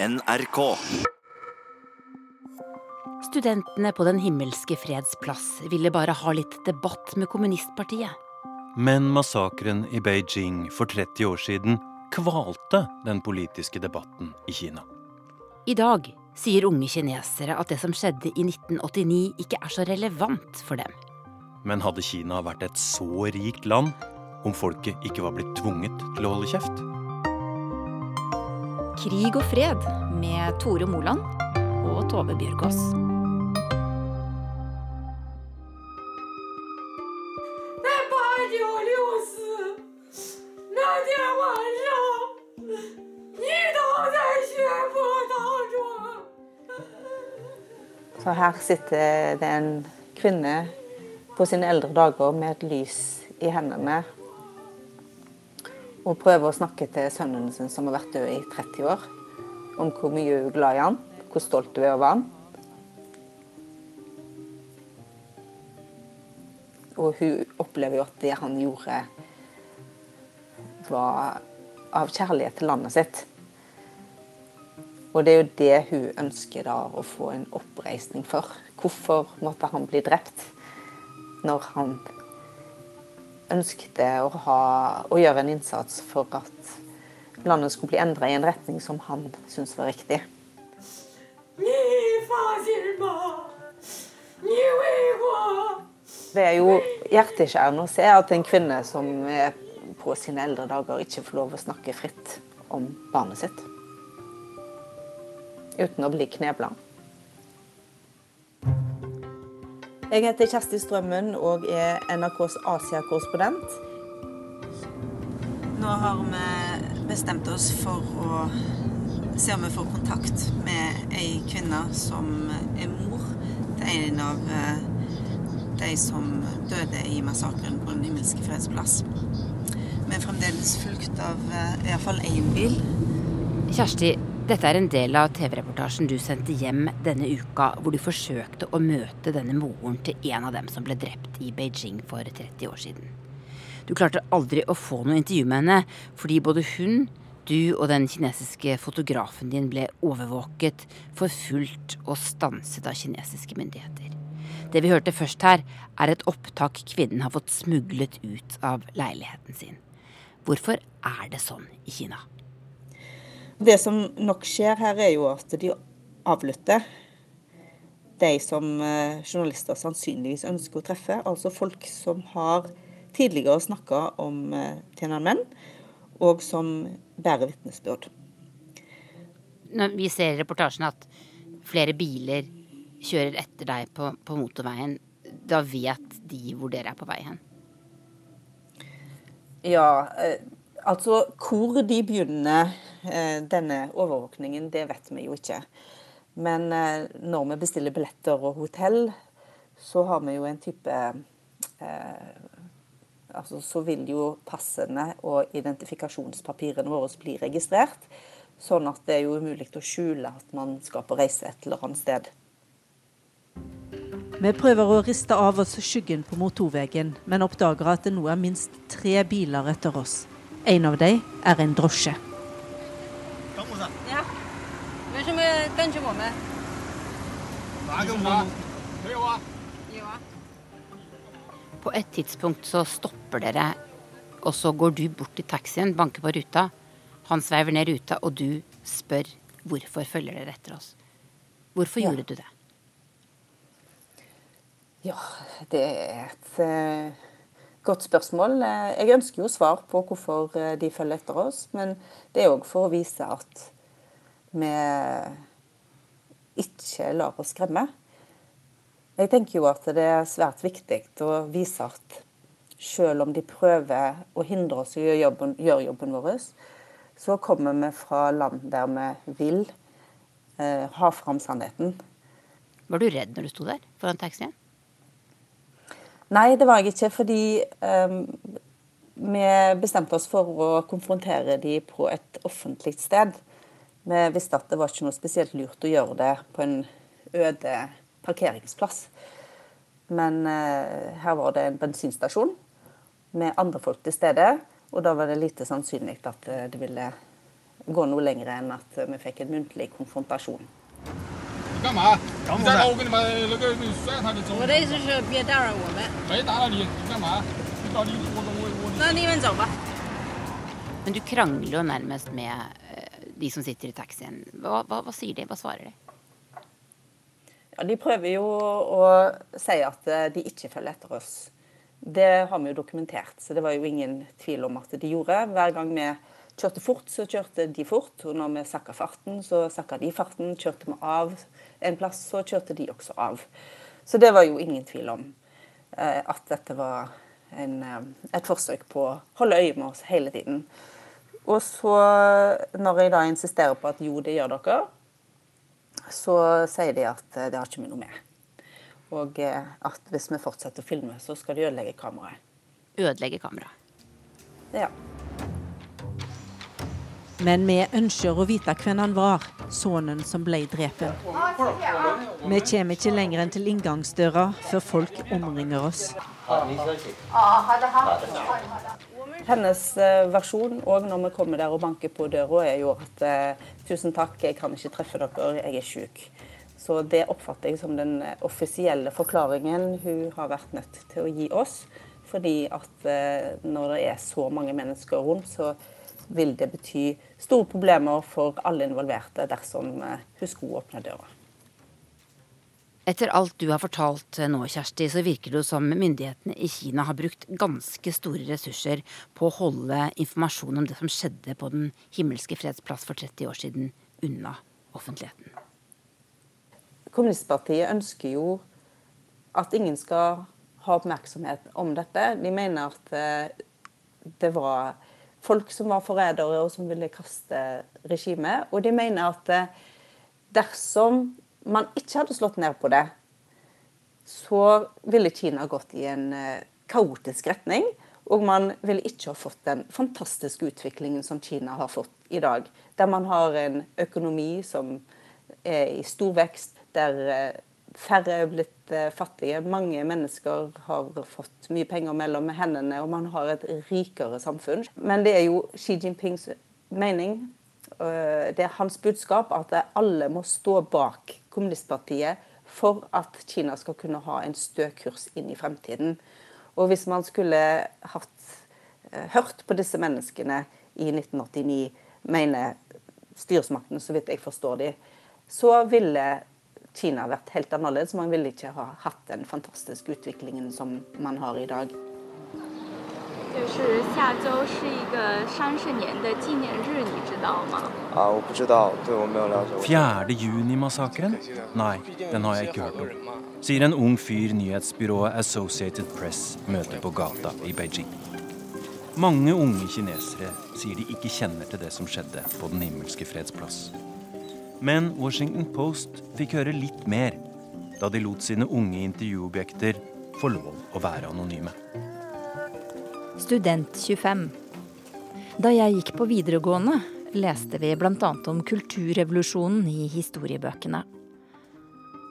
NRK. Studentene på Den himmelske freds plass ville bare ha litt debatt med kommunistpartiet. Men massakren i Beijing for 30 år siden kvalte den politiske debatten i Kina. I dag sier unge kinesere at det som skjedde i 1989 ikke er så relevant for dem. Men hadde Kina vært et så rikt land om folket ikke var blitt tvunget til å holde kjeft? Krig og fred med Tore Moland og Tove Bjørgaas. Så her sitter det en kvinne på sine eldre dager med et lys i hendene og prøver å snakke til sønnen sin som har vært død i 30 år, om hvor mye hun er glad i han, hvor stolt hun er over han. Og hun opplever jo at det han gjorde, var av kjærlighet til landet sitt. Og det er jo det hun ønsker da å få en oppreisning for. Hvorfor måtte han bli drept når han ønskte å, ha, å gjøre en innsats for at landet skulle bli endra i en retning som han syntes var riktig. Det er jo hjerteskjærende å se at en kvinne som på sine eldre dager, ikke får lov å snakke fritt om barnet sitt. Uten å bli knebla. Jeg heter Kjersti Strømmen og er NRKs Asia-korrespondent. Nå har vi bestemt oss for å se om vi får kontakt med ei kvinne som er mor til en av eh, de som døde i massakren på Den himmelske freds plass. Vi er fremdeles fulgt av iallfall i hvert fall én bil. Kjersti, dette er en del av TV-reportasjen du sendte hjem denne uka, hvor du forsøkte å møte denne moren til en av dem som ble drept i Beijing for 30 år siden. Du klarte aldri å få noe intervju med henne, fordi både hun, du og den kinesiske fotografen din ble overvåket, forfulgt og stanset av kinesiske myndigheter. Det vi hørte først her, er et opptak kvinnen har fått smuglet ut av leiligheten sin. Hvorfor er det sånn i Kina? Det som nok skjer her, er jo at de avlytter de som eh, journalister sannsynligvis ønsker å treffe. Altså folk som har tidligere snakka om tjenermenn, Tiananmen, og som bærer vitnesbyrd. Når vi ser i reportasjen at flere biler kjører etter deg på, på motorveien, da vet de hvor dere er på vei hen? Ja, eh, altså hvor de begynner eh, denne overvåkningen, det vet vi jo ikke. Men eh, når vi bestiller billetter og hotell, så har vi jo en type eh, altså Så vil jo passene og identifikasjonspapirene våre bli registrert. Sånn at det er jo umulig å skjule at man skal på reise et eller annet sted. Vi prøver å riste av oss skyggen på motorveien, men oppdager at det nå er minst tre biler etter oss. En av dem er en drosje. 为什么跟着我们？哪个我？没有啊。有啊。 På et tidspunkt så stopper dere, og så går du bort til taxien, banker på ruta. Han sveiver ned ruta, og du spør hvorfor følger dere etter oss. Hvorfor Ja. gjorde du det? Ja, det er et eh, godt spørsmål. Eh, Jeg ønsker jo svar på hvorfor eh, de følger etter oss, men det er òg for å vise at vi ikke lar oss skremme. Jeg tenker jo at det er svært viktig å vise at selv om de prøver å hindre oss i å gjøre jobben, gjøre jobben vår, så kommer vi fra land der vi vil eh, ha fram sannheten. Var du redd når du sto der foran taxien? Nei, det var jeg ikke, fordi eh, vi bestemte oss for å konfrontere de på et offentlig sted. Vi visste at det var ikke noe spesielt lurt å gjøre det på en øde parkeringsplass. Men eh, her var det en bensinstasjon med andre folk til stede. Og da var det lite sannsynlig at eh, det ville gå noe lenger enn at vi fikk en muntlig konfrontasjon. Men du krangler jo nærmest med de som sitter i taxien. Hva, hva, hva sier de? Hva svarer de? Ja, de prøver jo å si at eh, de ikke følger etter oss. Det har vi jo dokumentert, så det var jo ingen tvil om at de gjorde. Hver gang vi kjørte fort, så kjørte de fort. Og når vi sakka farten, så sakka de farten. Kjørte vi av en plass, så kjørte de også av. Så det var jo ingen tvil om eh, at dette var en, eh, et forsøk på å holde øye med oss hele tiden. Og så, når jeg da insisterer på at jo, det gjør dere, så sier de at eh, det har ikke vi noe med. Og eh, at hvis vi fortsetter å filme, så skal de ødelegge kameraet. Ødelegge kameraet. Ja. Men vi ønsker å vite hvem han var, sønnen som ble drept. Vi kommer ikke lenger enn til inngangsdøra før folk omringer oss. Hennes eh, versjon òg når vi kommer der og banker på døra, er jo at eh, tusen takk, jeg kan ikke treffe dere, jeg er syk. Så det oppfatter jeg som den eh, offisielle forklaringen hun har vært nødt til å gi oss. Fordi at når det er så mange mennesker rundt, så vil det bety store problemer for alle involverte dersom hun skulle åpne døra. Etter alt du har fortalt nå, Kjersti, så virker det jo som myndighetene i Kina har brukt ganske store ressurser på å holde informasjon om det som skjedde på Den himmelske freds plass for 30 år siden, unna offentligheten. Kommunistpartiet ønsker jo at ingen skal ha oppmerksomhet om dette. De mener at eh, det var folk som var forrædere og som ville kaste regimet. Og de mener at eh, dersom man ikke hadde slått ned på det, så ville Kina gått i en eh, kaotisk retning. Og man ville ikke ha fått den fantastiske utviklingen som Kina har fått i dag. Der man har en økonomi som er i stor vekst, der eh, færre er blitt eh, fattige. Mange mennesker har fått mye penger mellom hendene, og man har et rikere samfunn. Men det er jo Xi Jinpings mening, det er hans budskap, at alle må stå bak kommunistpartiet for at Kina skal kunne ha en stø kurs inn i fremtiden. Og hvis man skulle hatt, eh, hørt på disse menneskene i 1989, mener styresmaktene, så vidt jeg forstår de, så ville Kina vært helt annerledes. Man ville ikke ha hatt den fantastiske utviklingen som man har i dag. 就是下周是一个三十年的纪念日，你知道吗？啊，我不知道，对我没有了解。 4. juni-massakren? Nei, den har jeg ikke hørt om. Sier en ung fyr nyhetsbyrået Associated Press møter på gata i Beijing. Mange unge kinesere sier de ikke kjenner til det som skjedde på Den himmelske freds plass. Men Washington Post fikk høre litt mer da de lot sine unge intervjuobjekter få lov å være anonyme. Student 25. Da jeg gikk på videregående, leste vi bl.a. om kulturrevolusjonen i historiebøkene.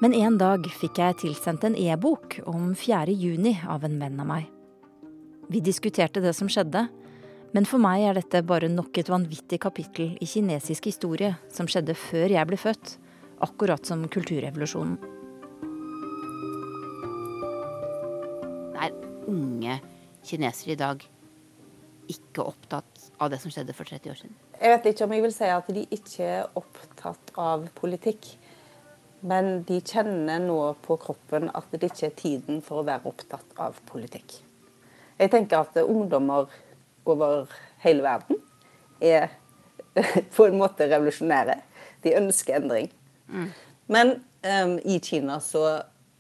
Men en dag fikk jeg tilsendt en e-bok om 4. juni av en venn av meg. Vi diskuterte det som skjedde, men for meg er dette bare nok et vanvittig kapittel i kinesisk historie som skjedde før jeg ble født, akkurat som kulturrevolusjonen. Det Er unge kinesere i dag ikke opptatt av det som skjedde for 30 år siden? Jeg vet ikke om jeg vil si at de ikke er opptatt av politikk. Men de kjenner nå på kroppen at det ikke er tiden for å være opptatt av politikk. Jeg tenker at ungdommer over hele verden er på en måte revolusjonære. De ønsker endring. Men um, i Kina så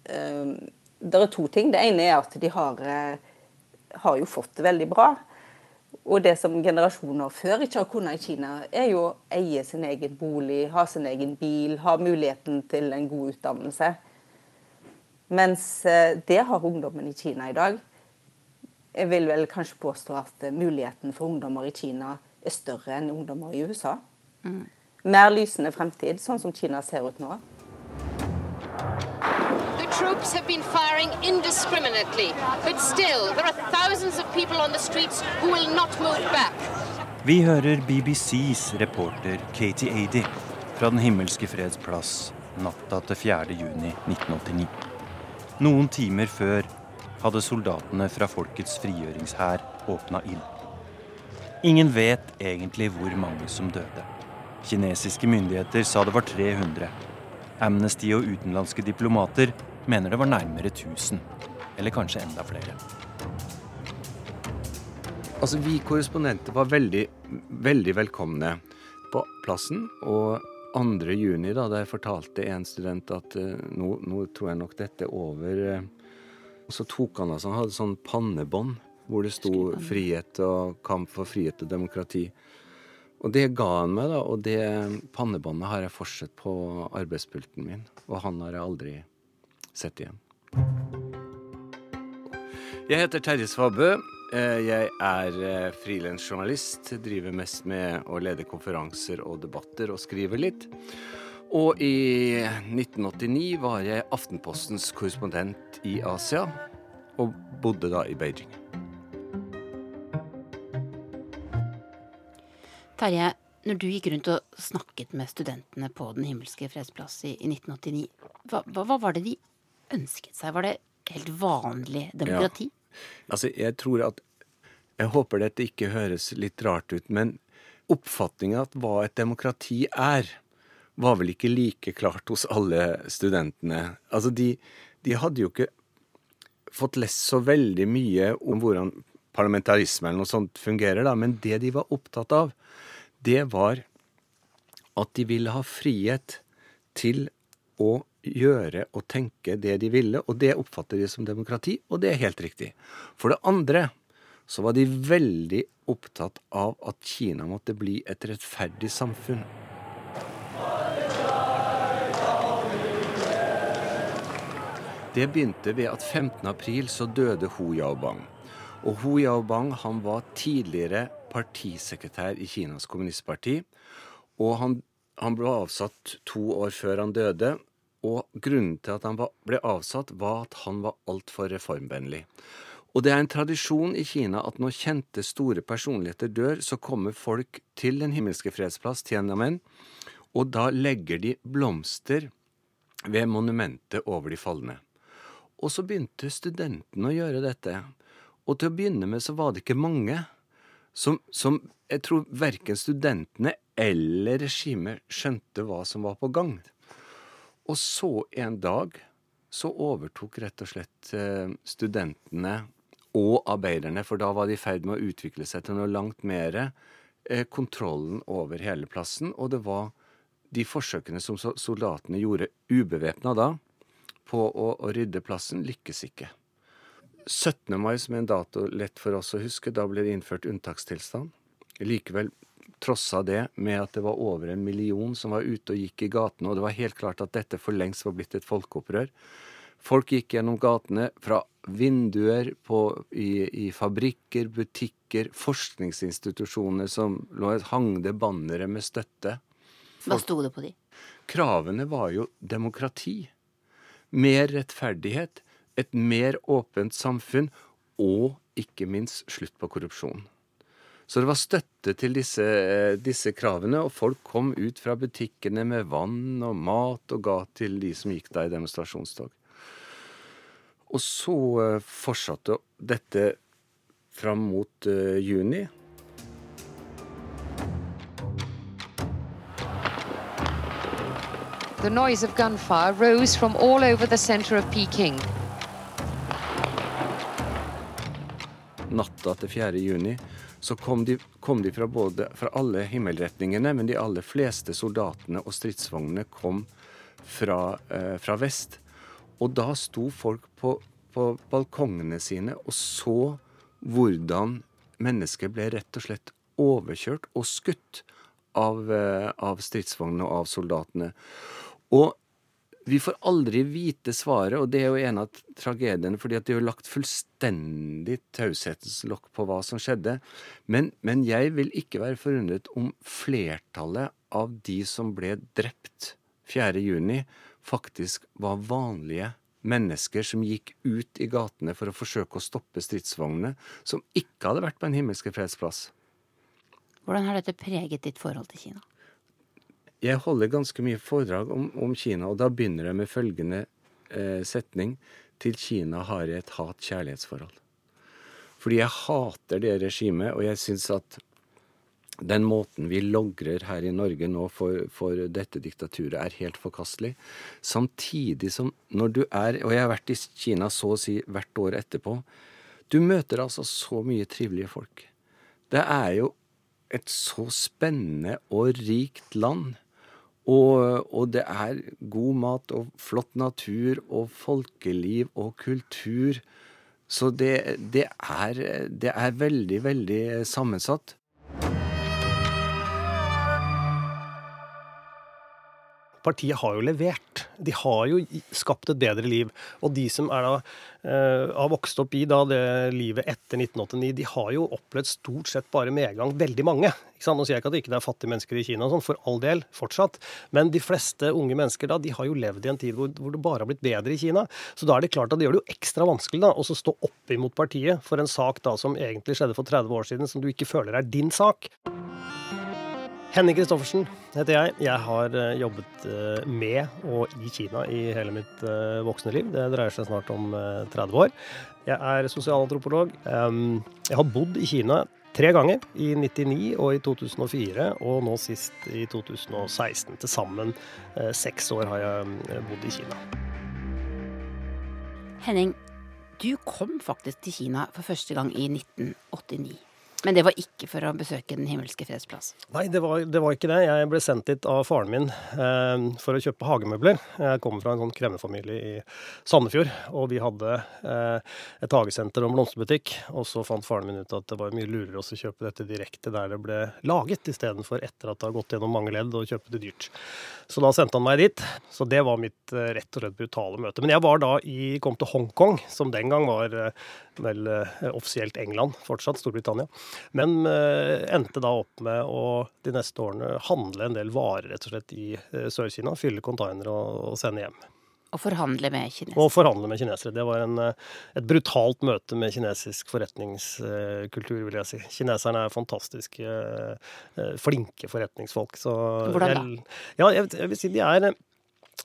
um, Det er to ting. Det ene er at de har, uh, har jo fått det veldig bra. Og det som generasjoner før ikke har kunnet i Kina, er jo å eie sin egen bolig, ha sin egen bil, ha muligheten til en god utdannelse. Mens uh, det har ungdommen i Kina i dag. Jeg vil vel kanskje påstå at muligheten for ungdommer i Kina er større enn ungdommer i USA. Mer lysende fremtid, sånn som Kina ser ut nå. Troops have been firing indiscriminately, but still, there are thousands of people on the streets who will not move back. Vi hører BBCs reporter Katie Ady fra Den himmelske freds plass natta til 4. juni 1989. Noen timer før hadde soldatene fra Folkets frigjøringshær åpna ild. Ingen vet egentlig hvor mange som døde. Kinesiske myndigheter sa det var 300. Amnesty og utenlandske diplomater mener det var nærmere 1000. Eller kanskje enda flere. Altså, Vi korrespondenter var veldig, veldig velkomne på plassen. Og 2. juni, da, da jeg fortalte en student at uh, nå, nå, tror jeg nok dette er over. Og så tok han altså, han hadde sånn pannebånd hvor det sto 'frihet og kamp for frihet og demokrati'. Og det ga han meg, da, og det pannebåndet har jeg fortsatt på arbeidspulten min. Og han har jeg aldri sett igjen. Jeg heter Terje Svabø. Eh, jeg er eh, frilansjournalist. Driver mest med å lede konferanser og debatter og skrive litt. Og i 1989 var jeg Aftenpostens korrespondent i Asia, og bodde da i Beijing. Terje, når du gikk rundt og snakket med studentene på Den himmelske fredsplass i 1989, hva, hva, var det de ønsket seg? Var det helt vanlig demokrati? Ja. Altså, jeg tror at Jeg håper dette ikke høres litt rart ut, men oppfatninga av hva et demokrati er, var vel ikke like klart hos alle studentene. Altså, de, de hadde jo ikke fått lest så veldig mye om hvordan parlamentarisme eller noe sånt fungerer, da, men det de var opptatt av, det var at de ville ha frihet til å gjøre og tenke det de ville, og det oppfatter de som demokrati, og det er helt riktig. For det andre så var de veldig opptatt av at Kina måtte bli et rettferdig samfunn. Det begynte ved at 15. april så døde Hu Yaobang. Og Hu Yaobang han var tidligere partisekretær i Kinas kommunistparti. Og han, han ble avsatt to år før han døde. Og grunnen til at han ble avsatt, var at han var altfor reformvennlig. Og det er en tradisjon i Kina at når kjente, store personligheter dør, så kommer folk til Den himmelske fredsplass, Tiananmen, og da legger de blomster ved monumentet over de falne. Og så begynte studentene å gjøre dette. Og til å begynne med så var det ikke mange som, som jeg tror verken studentene eller regimet skjønte hva som var på gang. Og så en dag så overtok rett og slett eh, studentene og arbeiderne, for da var de i ferd med å utvikle seg til noe langt mer, eh, kontrollen over hele plassen. Og det var de forsøkene som soldatene gjorde ubevæpna da, på å, å rydde plassen, lykkes ikke. 17. mai, som er en dato lett for oss å huske, da ble det innført unntakstilstand. Likevel trossa det med at det var over en million som var ute og gikk i gatene, og det var helt klart at dette for lengst var blitt et folkeopprør. Folk gikk gjennom gatene fra vinduer på, i, i, fabrikker, butikker, forskningsinstitusjoner som lå et hangde bannere med støtte. Hva sto det på de? Kravene var jo demokrati. Mer rettferdighet, et mer åpent samfunn og ikke minst slutt på korrupsjon. Så det var støtte til disse, disse, kravene, og folk kom ut fra butikkene med vann og mat og ga til de som gikk da i demonstrasjonstog. Og så eh, fortsatte dette fram mot uh, juni. The noise of gunfire rose from all over the center of Peking. natta til 4. juni, så kom de, kom de fra, både, fra alle himmelretningene, men de aller fleste soldatene og stridsvognene kom fra, eh, fra, vest. Og da sto folk på, på balkongene sine og så hvordan mennesker ble rett og slett overkjørt og skutt av, eh, av stridsvognene og av soldatene. Og vi får aldri vite svaret, og det er jo en av tragediene, fordi at det er lagt fullstendig taushetens på hva som skjedde. Men, men, jeg vil ikke være forundret om flertallet av de som ble drept 4.6, faktisk var vanlige mennesker som gikk ut i gatene for å forsøke å stoppe stridsvognene, som ikke hadde vært på en himmelske fredsplass. Hvordan har dette preget ditt forhold til Kina? Jeg holder ganske mye foredrag om, om Kina, og da begynner jeg med følgende eh, setning. Til Kina har jeg et hat-kjærlighetsforhold. Fordi jeg hater det regimet, og jeg syns at den måten vi logrer her i Norge nå for, for, dette diktaturet, er helt forkastelig. Samtidig som når du er Og jeg har vært i Kina så å si hvert år etterpå. Du møter altså så mye trivelige folk. Det er jo et så spennende og rikt land. Og, og, det er god mat og flott natur og folkeliv og kultur. Så det, det, er, det er veldig, veldig sammensatt. Partiet har jo levert. De har jo skapt et bedre liv. Og de som da, uh, har vokst opp i da, det livet etter 1989, de har jo opplevd stort sett bare medgang. Veldig mange. Nå sier jeg ikke at det ikke er fattige mennesker i Kina, sånn, for all del, fortsatt. Men de fleste unge mennesker da, de har jo levd i en tid hvor, hvor, det bare har blitt bedre i Kina. Så da er det klart at det gjør det jo ekstra vanskelig da, å stå opp imot partiet for en sak da som egentlig skjedde for 30 år siden, som du ikke føler er din sak. Henning Christoffersen heter jeg. Jeg har eh, jobbet eh, med og i Kina i hele mitt eh, voksne liv. Det dreier seg snart om 30 år. Jeg er sosialantropolog. Jeg har bodd i Kina tre ganger. I 99 og i 2004, og nå sist i 2016. Til sammen seks år har jeg bodd i Kina. Henning, du kom faktisk til Kina for første gang i 1989. Men det var ikke for å besøke Den himmelske freds plass? Nei, det var, det var, ikke det. Jeg ble sendt dit av faren min eh, for å kjøpe hagemøbler. Jeg kommer fra en sånn kremmerfamilie i Sandefjord, og vi hadde eh, et hagesenter og blomsterbutikk. Og så fant faren min ut at det var mye lurere å kjøpe dette direkte der det ble laget, istedenfor etter at det har gått gjennom mange ledd og kjøpe det dyrt. Så da sendte han meg dit. Så det var mitt eh, rett og slett brutale møte. Men jeg var da i, kom til Hongkong, som den gang var eh, vel eh, offisielt England, fortsatt Storbritannia. Men uh, endte da opp med å de neste årene handle en del varer rett og slett i uh, Sør-Kina. Fylle containere og, sende hjem. Og forhandle med kinesere. Og forhandle med kinesere. Det var en, et brutalt møte med kinesisk forretningskultur, vil jeg si. Kineserne er fantastiske, flinke forretningsfolk. Så Hvordan da? Jeg, ja, jeg vil si de er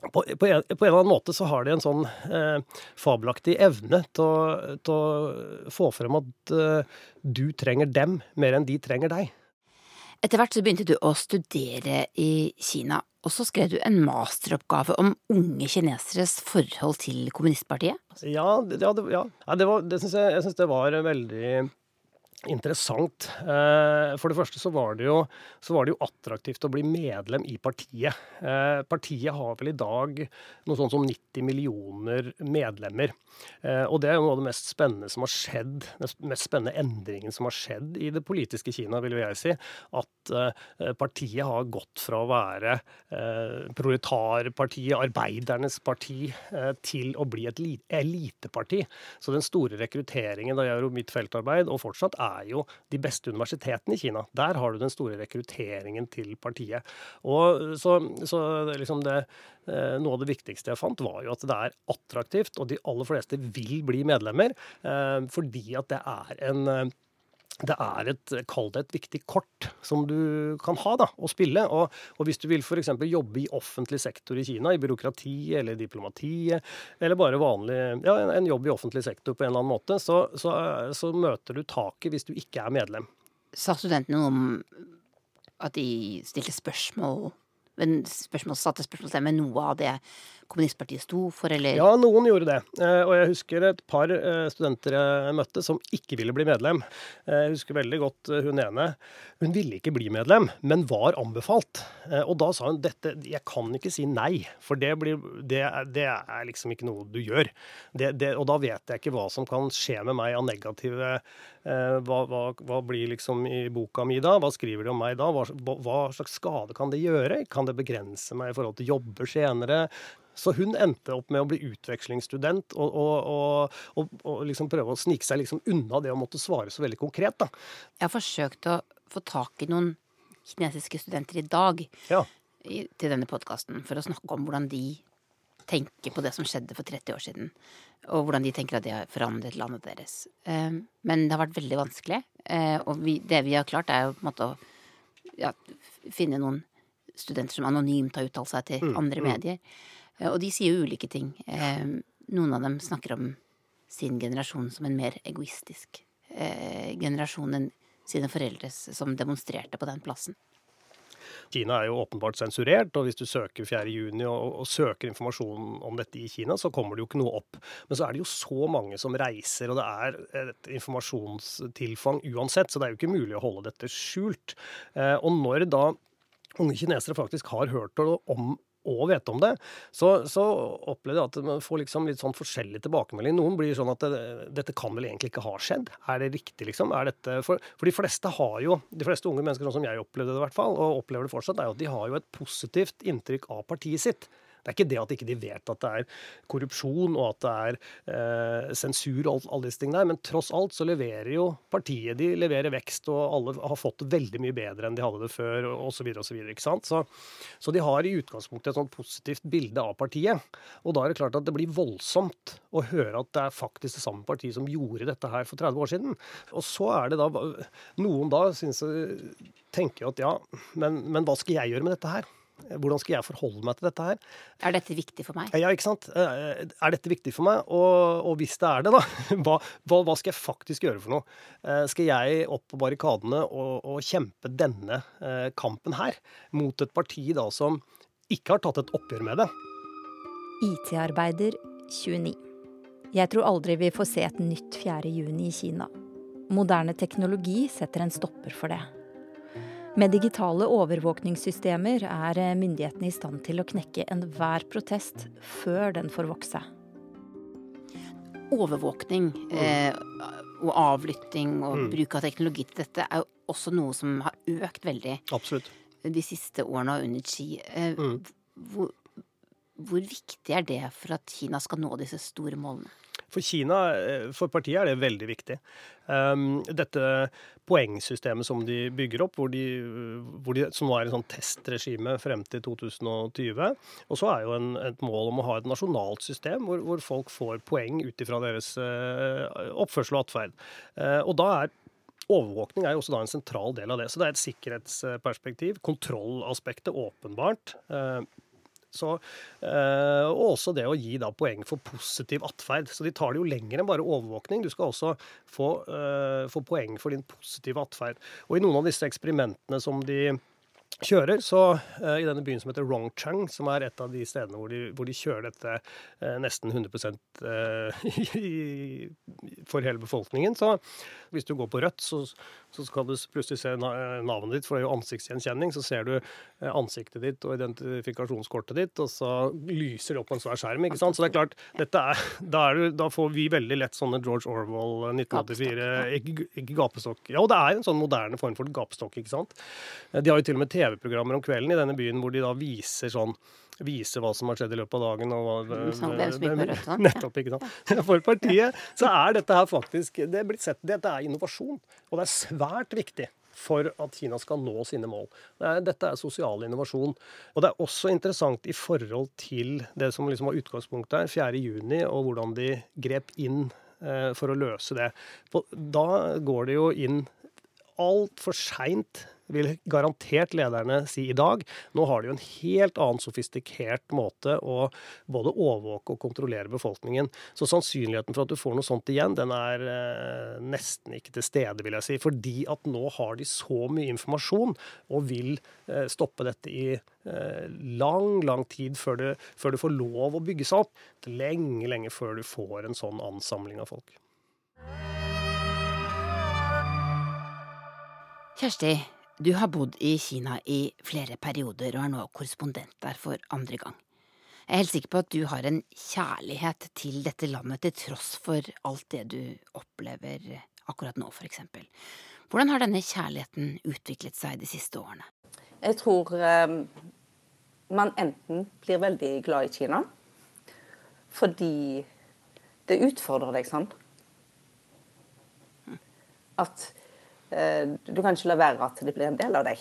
på, på, en, på, en, eller annen måte så har de en sånn eh, fabelaktig evne til å, få frem at eh, du trenger dem mer enn de trenger deg. Etter hvert så begynte du å studere i Kina, og så skrev du en masteroppgave om unge kineseres forhold til kommunistpartiet? Ja, ja, det, ja. det, var, det synes jeg, jeg syns det var veldig interessant. Eh, for det første så var det, jo, så var det jo attraktivt å bli medlem i partiet. Eh, partiet har vel i dag noe sånt som 90 millioner medlemmer. Eh, og det er jo noe av det mest spennende som har skjedd, den mest spennende endringen som har skjedd i det politiske Kina, vil jeg si. At partiet har gått fra å være proletarpartiet, arbeidernes parti, til å bli et eliteparti. Så den store rekrutteringen da jeg gjorde mitt feltarbeid, og fortsatt er er jo de beste universitetene i Kina. Der har du den store rekrutteringen til partiet. Og så, så liksom det, eh, Noe av det viktigste jeg fant, var jo at det er attraktivt, og de aller fleste vil bli medlemmer, eh, fordi at det er en eh, det er et, kall det et viktig kort som du kan ha da, å spille. Og, og hvis du vil f.eks. jobbe i offentlig sektor i Kina, i byråkrati eller diplomatiet, eller bare vanlig, ja, en jobb i offentlig sektor på en eller annen måte, så, så, så møter du taket hvis du ikke er medlem. Sa studentene noe om at de stilte spørsmål spørsmål, satte spørsmålstegn med noe av det kommunistpartiet sto for, eller? Ja, noen gjorde det. Eh, og jeg husker et par eh, studenter jeg møtte som ikke ville bli medlem. Eh, jeg husker veldig godt hun ene. Hun ville ikke bli medlem, men var anbefalt. Og da sa hun dette Jeg kan ikke si nei, for det, blir, det, det er liksom ikke noe du gjør. Det, og da vet jeg ikke hva som kan skje med meg av negative hva, hva, hva, blir liksom i boka mi da? Hva skriver de om meg da? Hva, hva slags skade kan det gjøre? Kan det begrense meg i forhold til jobber senere? Så hun endte opp med å bli utvekslingsstudent og, og, og, og liksom prøve å snike seg liksom unna det å måtte svare så veldig konkret. Da. Jeg har forsøkt å få tak i noen kinesiske studenter i dag ja. i, til denne podkasten for å snakke om hvordan de tenker på det som skjedde for 30 år siden. Og hvordan de tenker at det har forandret landet deres. Ehm, men det har vært veldig vanskelig. Eh, og vi, det vi har klart, er måte å ja, finne noen studenter som anonymt har uttalt seg til Mm, andre mm. medier. Eh, Og de sier jo ulike ting. Eh, Noen av dem snakker om sin generasjon som en mer egoistisk eh, generasjon enn sine foreldres, som demonstrerte på den plassen. Kina er jo åpenbart sensurert, og hvis du søker 4. juni og, og søker informasjon om dette i Kina, så kommer det jo ikke noe opp. Men så er det jo så mange som reiser, og det er et informasjonstilfang uansett, så det er jo ikke mulig å holde dette skjult. Eh, og når da unge kinesere faktisk har hørt om og vet om det, så, så opplever jeg at man får liksom litt sånn forskjellig tilbakemelding. Noen blir sånn at det, dette kan vel egentlig ikke ha skjedd. Er det riktig, liksom? Dette, for, for de fleste har jo, de fleste unge mennesker, sånn som jeg opplevde det i hvert fall, og opplever det fortsatt, er jo at de har jo et positivt inntrykk av partiet sitt. Det er ikke det at ikke de vet at det er korrupsjon og at det er eh, sensur og alle disse tingene der, men tross alt så leverer jo partiet de leverer vekst, og alle har fått det veldig mye bedre enn de hadde det før, osv. osv. Så, så, så de har i utgangspunktet et sånt positivt bilde av partiet. Og da er det klart at det blir voldsomt å høre at det er faktisk det samme partiet som gjorde dette her for 30 år siden. Og så er det da Noen da synes, tenker jo at ja, men, men hva skal jeg gjøre med dette her? Hvordan skal jeg forholde meg til dette her? Er dette viktig for meg? Ja, ikke sant. Er dette viktig for meg? Og, og hvis det er det, da, hva, hva, hva, skal jeg faktisk gjøre for noe? Skal jeg opp på barrikadene og, og kjempe denne eh, kampen her mot et parti da som ikke har tatt et oppgjør med det? IT-arbeider 29. Jeg tror aldri vi får se et nytt 4. juni i Kina. Moderne teknologi setter en stopper for det. Med digitale overvåkningssystemer er myndighetene i stand til å knekke enhver protest før den får vokse. Overvåkning eh, og avlytting og Mm. bruk av teknologi til dette er jo også noe som har økt veldig Absolutt. de siste årene under Xi. Eh, Mm. hvor, hvor viktig er det for at Kina skal nå disse store målene? For Kina, for partiet er det veldig viktig. Um, dette poengsystemet som de bygger opp, hvor de, hvor de, som er et sånn testregime frem til 2020. Og så er jo en, et mål om å ha et nasjonalt system hvor, hvor folk får poeng ut ifra deres uh, oppførsel og atferd. Uh, og da er Overvåkning er jo også da en sentral del av det. Så det er et sikkerhetsperspektiv. Kontrollaspektet, åpenbart. Så, øh, og også det å gi da poeng for positiv atferd. Så de tar det jo lenger enn bare overvåkning. Du skal også få, øh, få poeng for din positive atferd. Og i noen av disse eksperimentene som de kjører, så uh, i denne byen som heter Rongchang, som er et av de stedene hvor de, hvor de kjører dette uh, nesten 100 uh, i, for hele befolkningen, så hvis du går på rødt, så, så skal du plutselig se navnet ditt, for det er jo ansiktsgjenkjenning. Så ser du ansiktet ditt og identifikasjonskortet ditt, og så lyser det opp på en svær skjerm. ikke sant? Så det er klart, er, da, er du, da, får vi veldig lett sånne George Orwell 1984 ikke, ikke gapestokk. Ja, og det er en sånn moderne form for gapestokk, ikke sant. De har jo til og med TV-programmer om kvelden i denne byen hvor de da viser sånn viser hva som har skjedd i løpet av dagen. Og hva, sånn, hvem som gikk rødt. Nettopp, ikke sant. For partiet så er dette her faktisk det er blitt sett, Dette er innovasjon, og det er svært viktig for at Kina skal nå sine mål. Dette er sosial innovasjon. Og det er også interessant i forhold til det som liksom var utgangspunktet her, 4.6, og hvordan de grep inn eh, for å løse det. Da går det jo inn altfor seint vil garantert lederne si i dag. Nå har de jo en helt annen sofistikert måte å både overvåke og kontrollere befolkningen. Så sannsynligheten for at du får noe sånt igjen, den er eh, nesten ikke til stede, vil jeg si. Fordi at nå har de så mye informasjon og vil eh, stoppe dette i eh, lang, lang tid før det, før det får lov å bygge seg opp. Lenge, lenge før du får en sånn ansamling av folk. Kjersti, du har bodd i Kina i flere perioder og er nå korrespondent der for andre gang. Jeg er helt sikker på at du har en kjærlighet til dette landet til tross for alt det du opplever akkurat nå, for eksempel. Hvordan har denne kjærligheten utviklet seg de siste årene? Jeg tror eh, man enten blir veldig glad i Kina fordi det utfordrer deg sånn. At du kan ikke la være at det blir en del av deg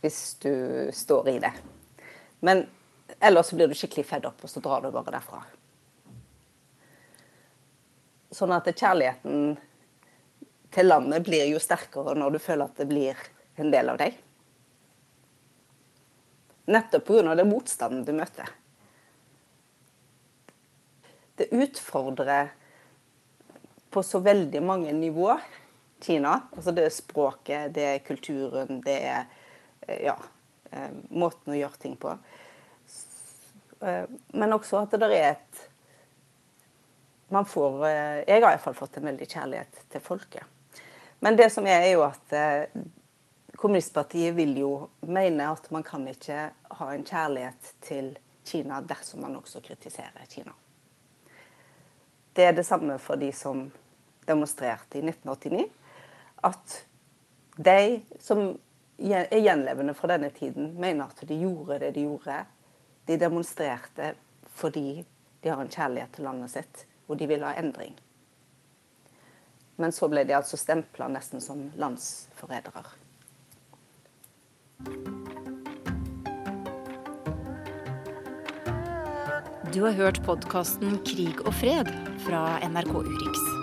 hvis du står i det. Men ellers så blir du skikkelig fedd opp, og så drar du bare derfra. Sånn at kjærligheten til landet blir jo sterkere når du føler at det blir en del av deg. Nettopp pga. den motstanden du møter. Det utfordrer på så veldig mange nivå Kina. Altså det er språket, det er kulturen, det er eh, ja, eh, måten å gjøre ting på. Eh, men også at det er et man får Jeg har iallfall fått en veldig kjærlighet til folket. Men det som er, er jo at Kommunistpartiet vil jo mene at man kan ikke ha en kjærlighet til Kina dersom man også kritiserer Kina. Det er det samme for de som demonstrerte i 1989. At de som er gjenlevende fra denne tiden, mener at de gjorde det de gjorde. De demonstrerte fordi de har en kjærlighet til landet sitt, og de vil ha endring. Men så ble de altså stempla nesten som landsforrædere. Du har hørt podkasten 'Krig og fred' fra NRK Urix.